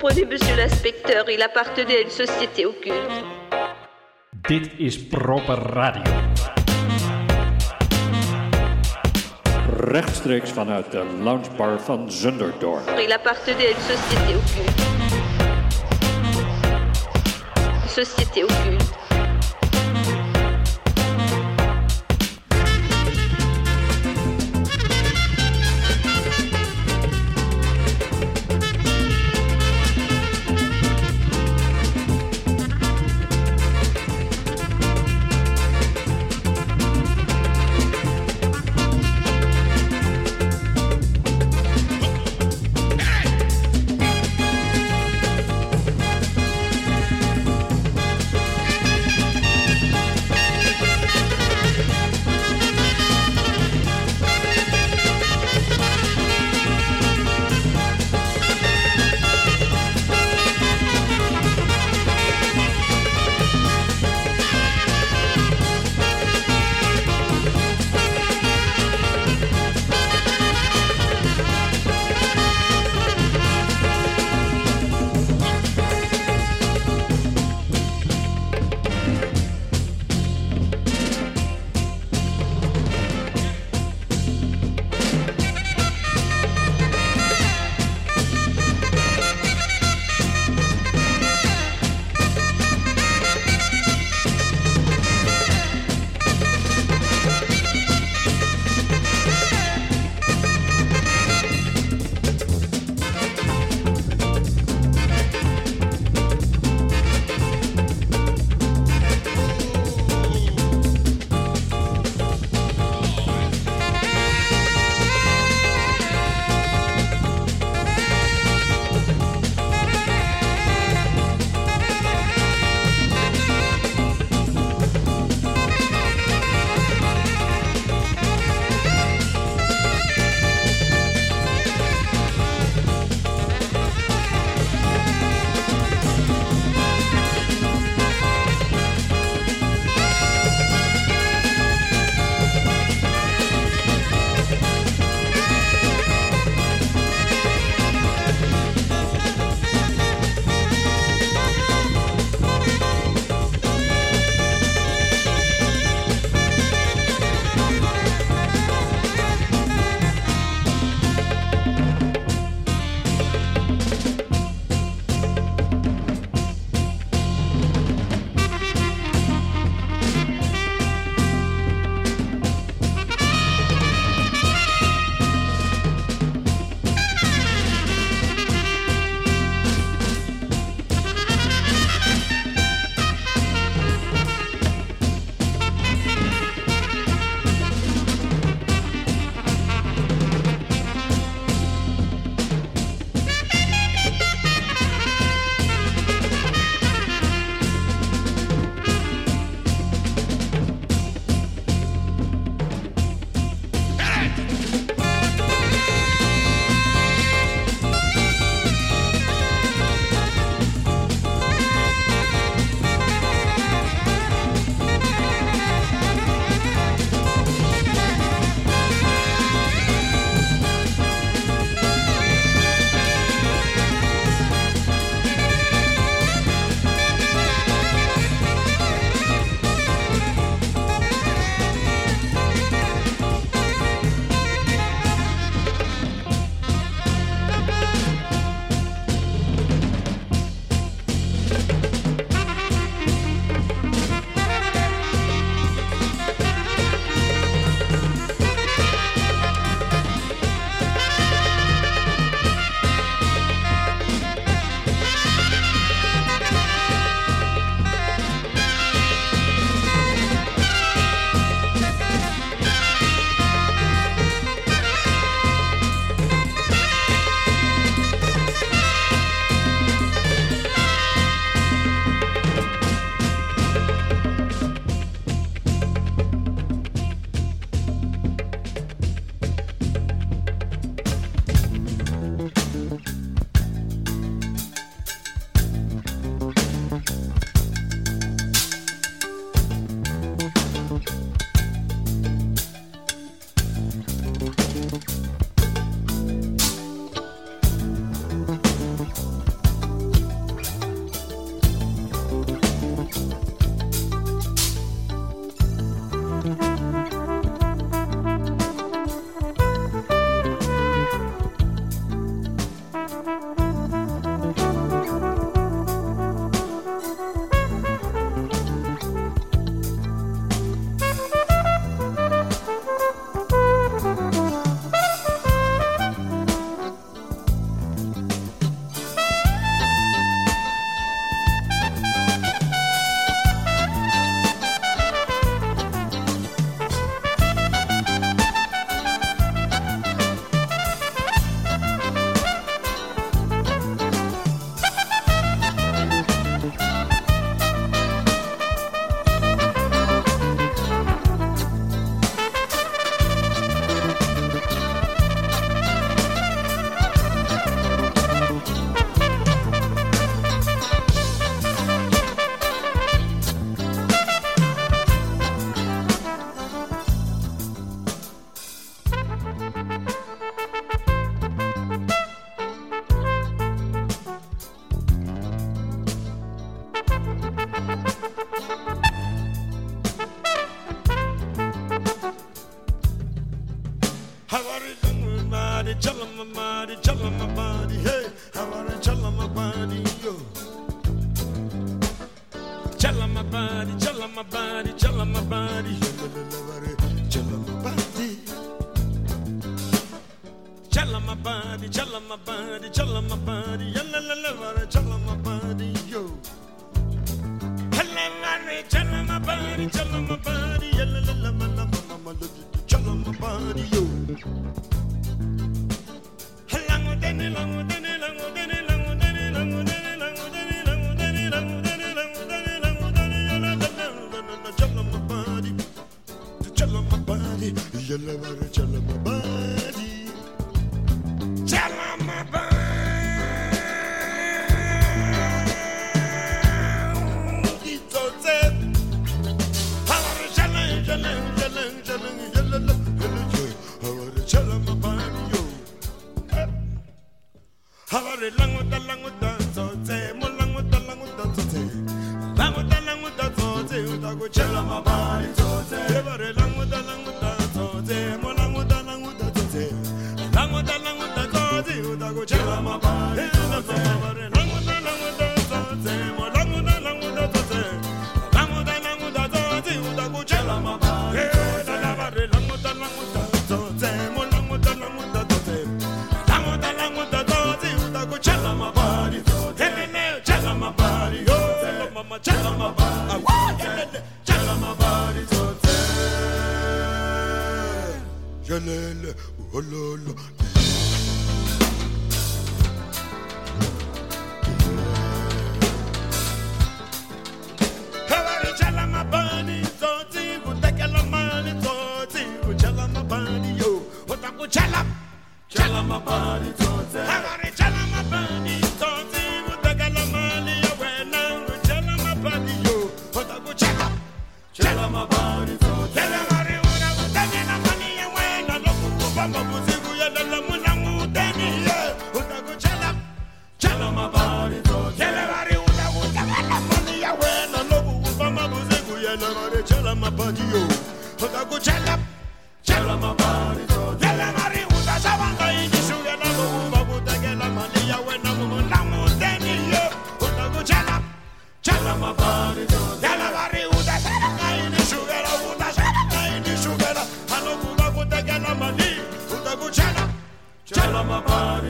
comprenez, monsieur l'inspecteur, il appartenait à une société occulte. Dit is proper radio. Rechtstreeks vanuit de loungebar van Zunderdorp. Il appartenait à une société occulte. Société occulte.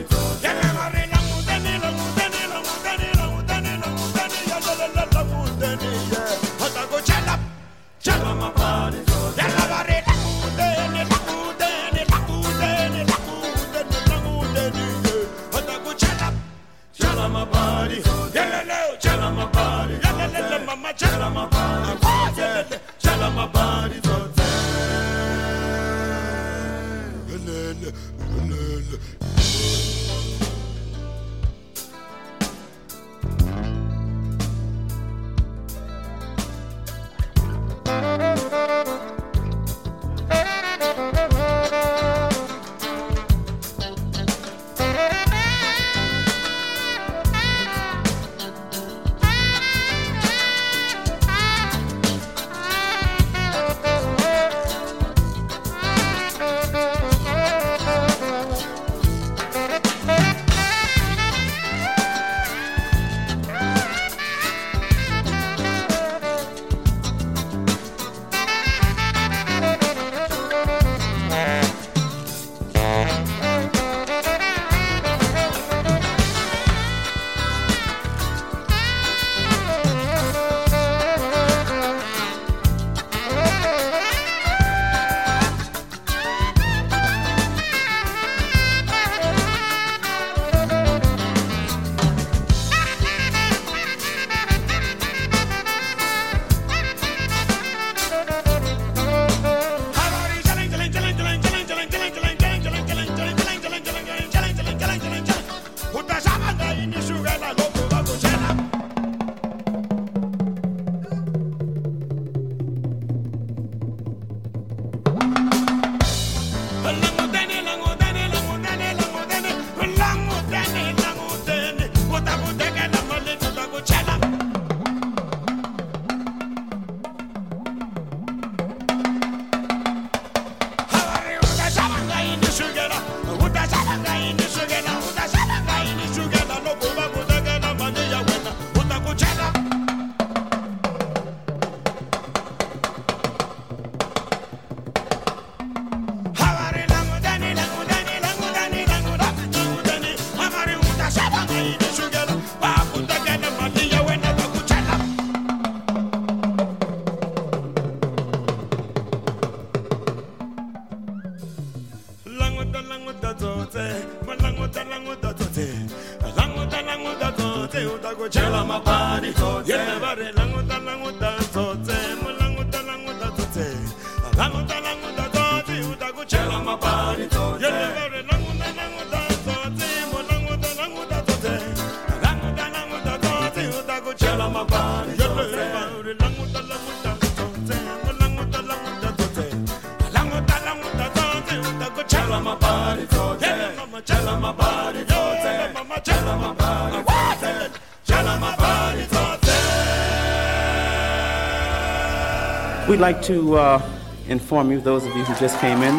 because We'd like to uh, inform you, those of you who just came in,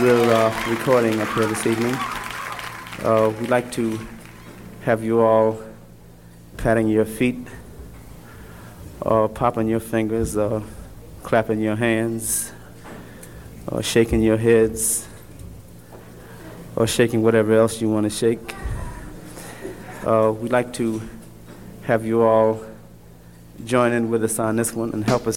we're uh, recording up here this evening. Uh, we'd like to have you all patting your feet, uh, popping your fingers, uh, clapping your hands, or shaking your heads, or shaking whatever else you want to shake. Uh, we'd like to have you all join in with us on this one and help us.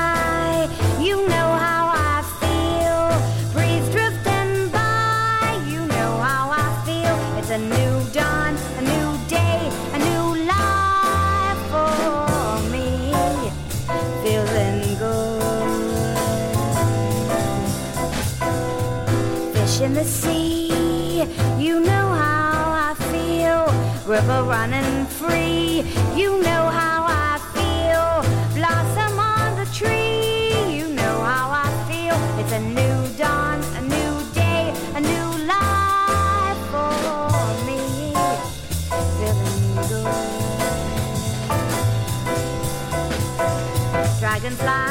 the sea. You know how I feel, river running free. You know how I feel, blossom on the tree. You know how I feel, it's a new dawn, a new day, a new life for me. Feeling good. Dragonfly.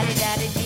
Daddy, daddy.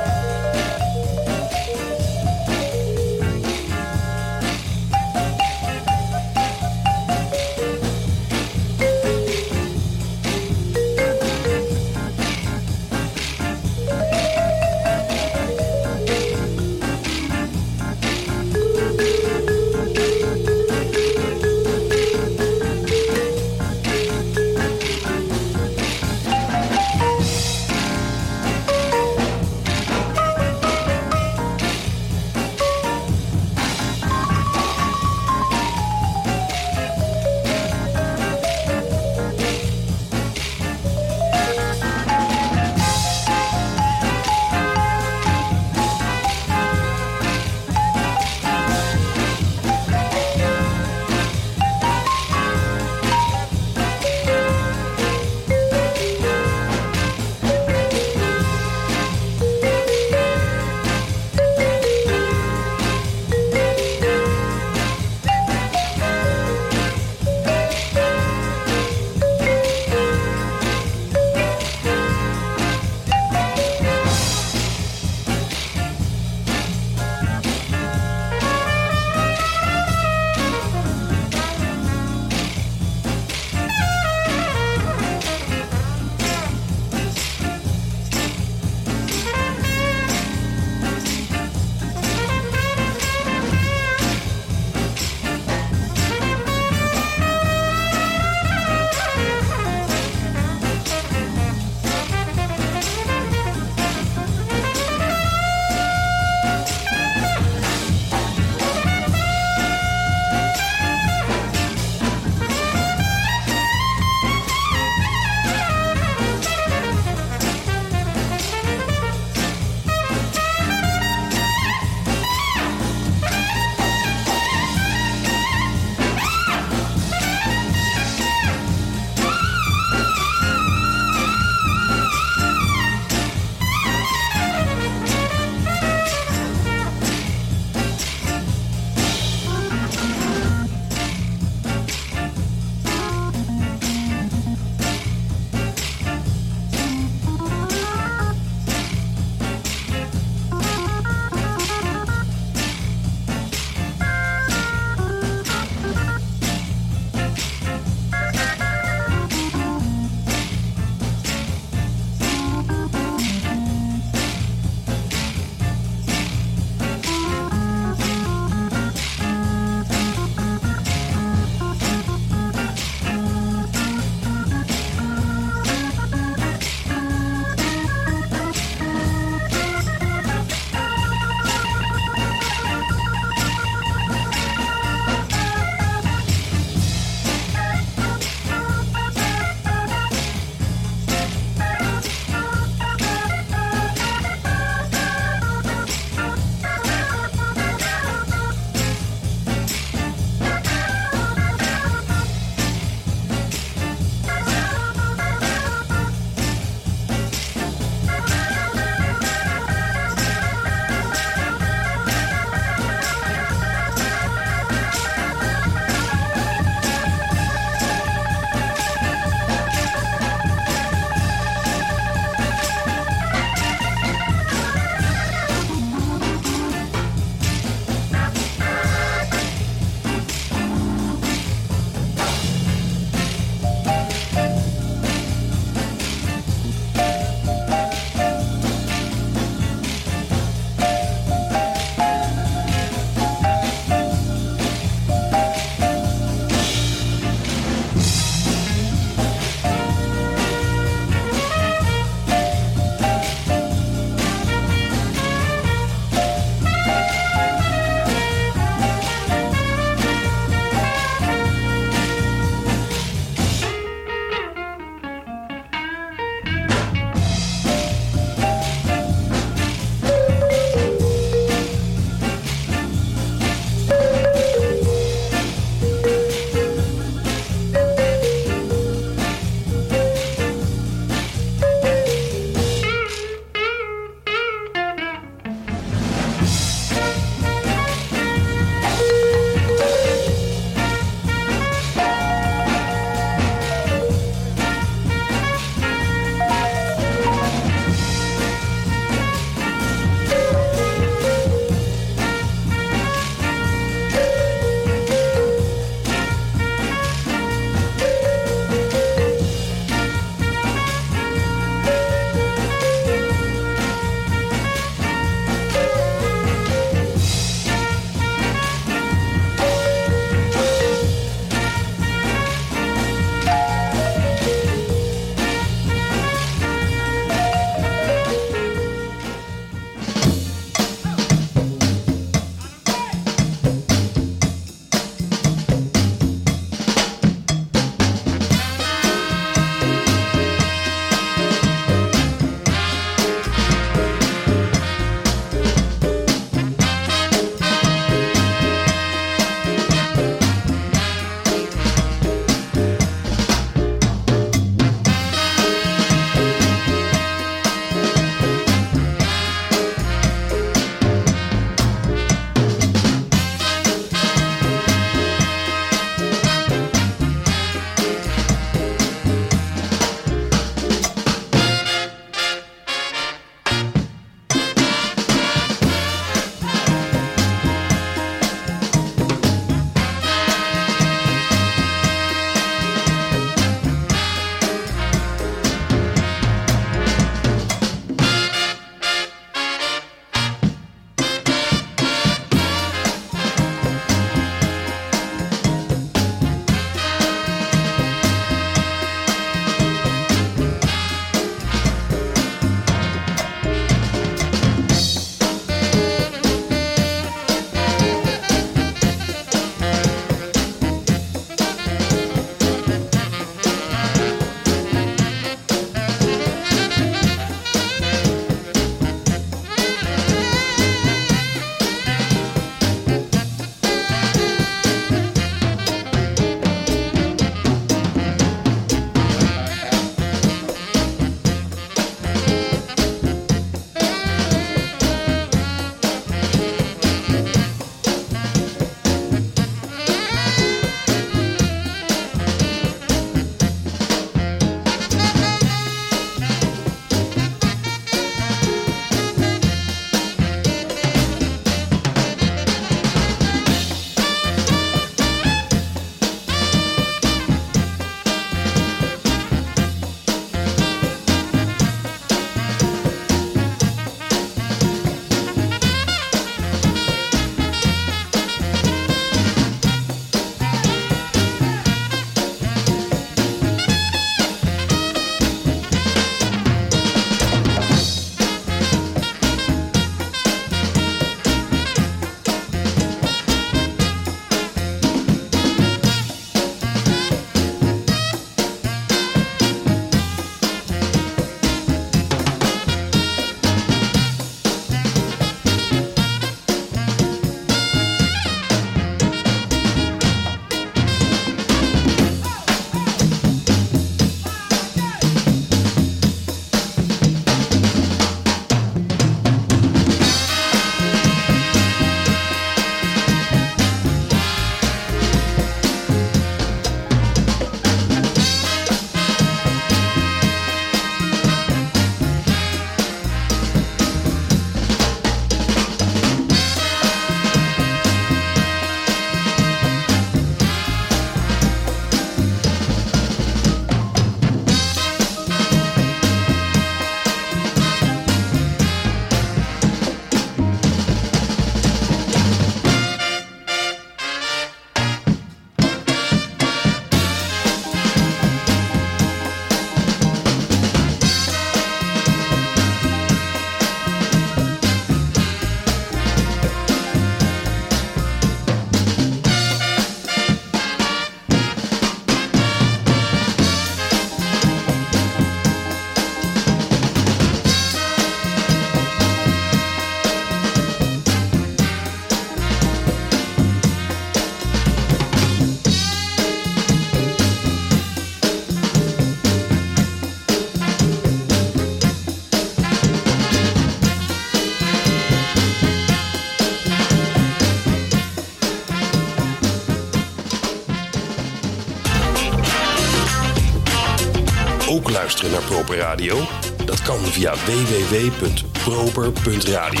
luisteren naar Proper Radio? Dat kan via www.proper.radio.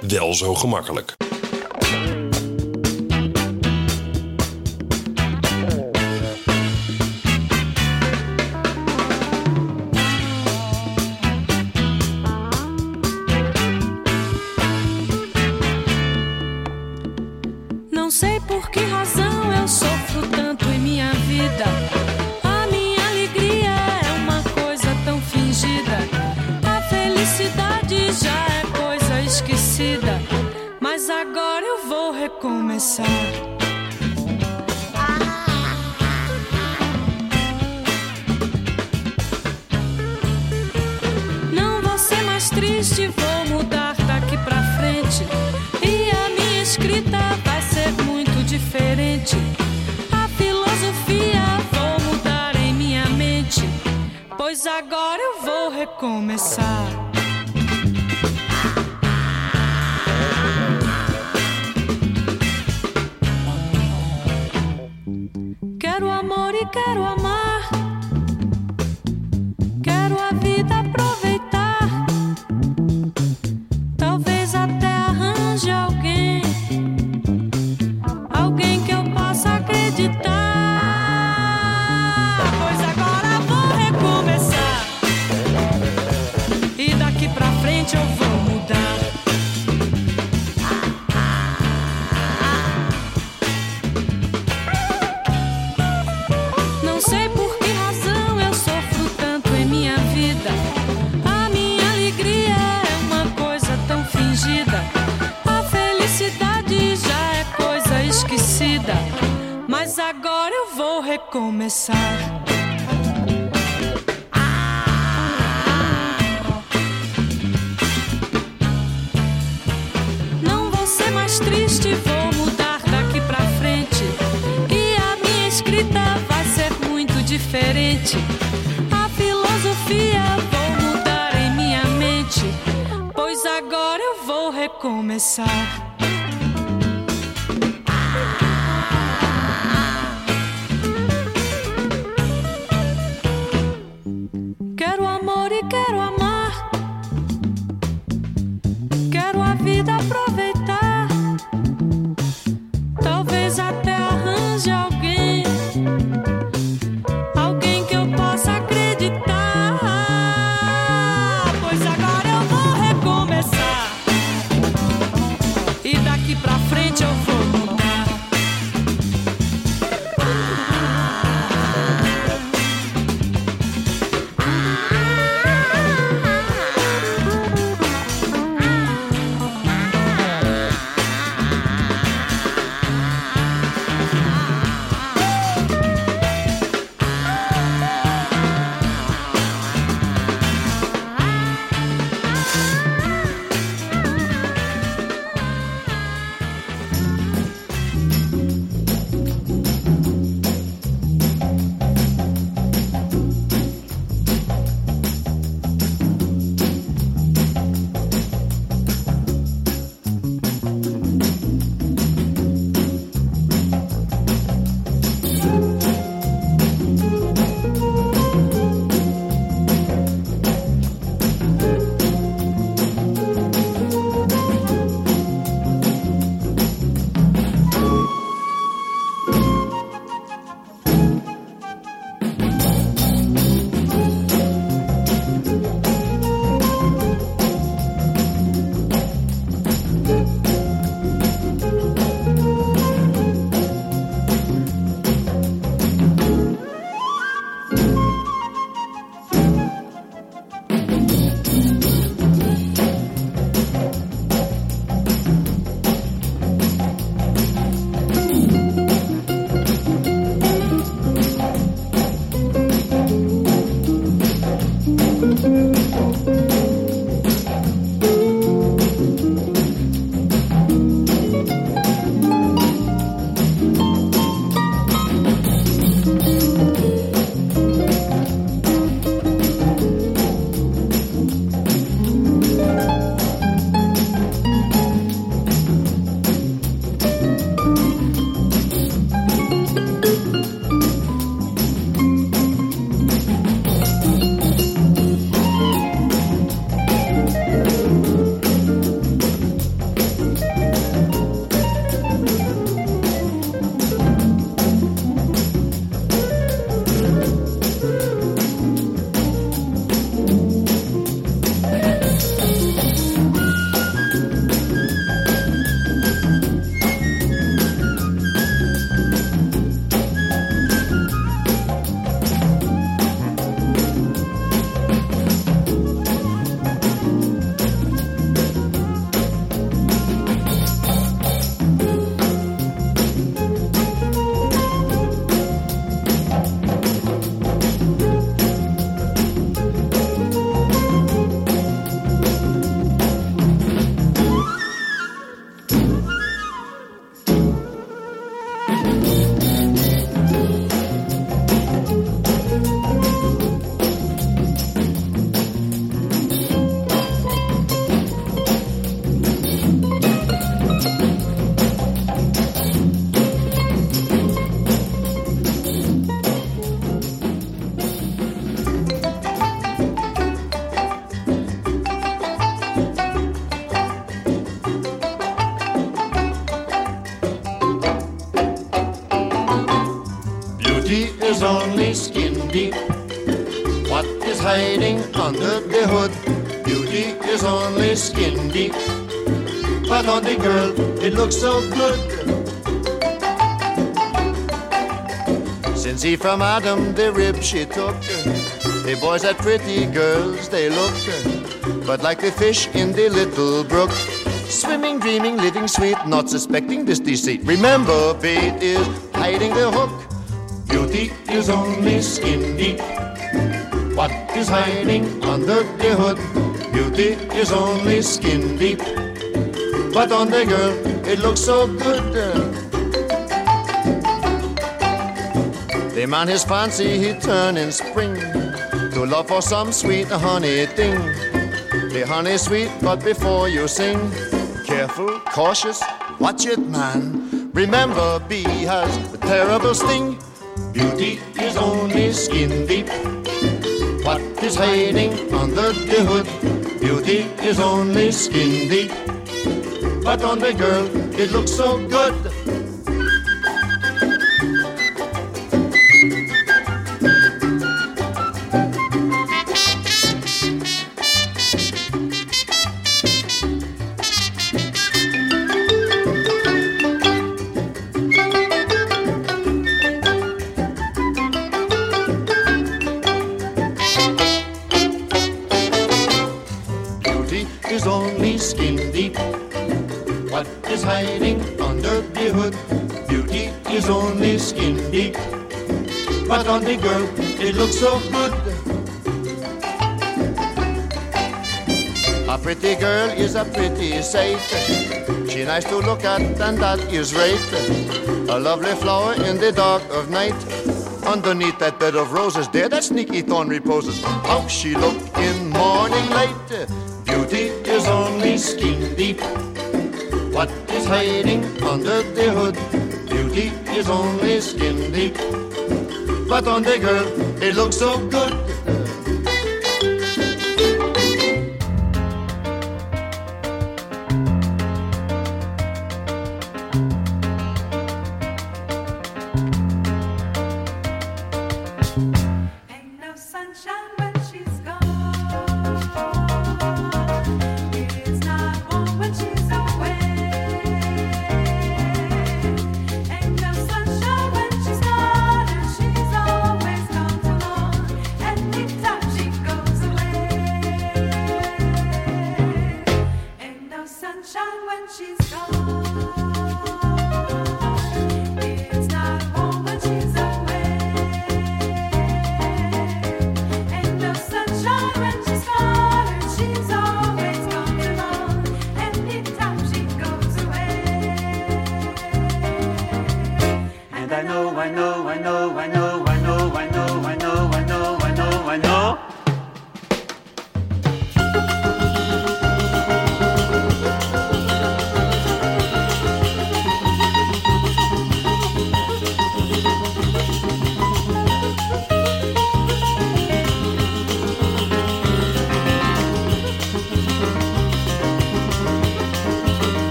Wel zo gemakkelijk. Ah. Não vou ser mais triste, vou mudar daqui pra frente. E a minha escrita vai ser muito diferente. A filosofia vou mudar em minha mente, pois agora eu vou recomeçar. Girl, it looks so good. Since he from Adam the rib she took, the boys are pretty girls they look, but like the fish in the little brook. Swimming, dreaming, living sweet, not suspecting this deceit. Remember, bait is hiding the hook. Beauty is only skin deep. What is hiding under the hood? Beauty is only skin deep. But on the girl, it looks so good. The man his fancy he turn in spring to love for some sweet honey thing. The honey sweet, but before you sing, careful, cautious, watch it, man. Remember, bee has a terrible sting. Beauty is only skin deep. What is hiding under the hood? Beauty is only skin deep. But on the girl, it looks so good. So good. A pretty girl is a pretty sight. She nice to look at, and that is right. A lovely flower in the dark of night. Underneath that bed of roses, there that sneaky thorn reposes. How she look in morning light. Beauty is only skin deep. What is hiding under the hood? Beauty is only skin deep. But on the girl, it looks so good.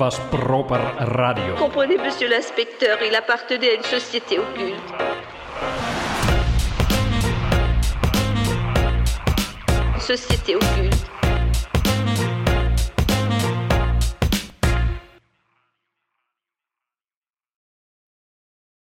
Chispas Proper Radio. Comprenez, monsieur l'inspecteur, il appartenait à une société occulte.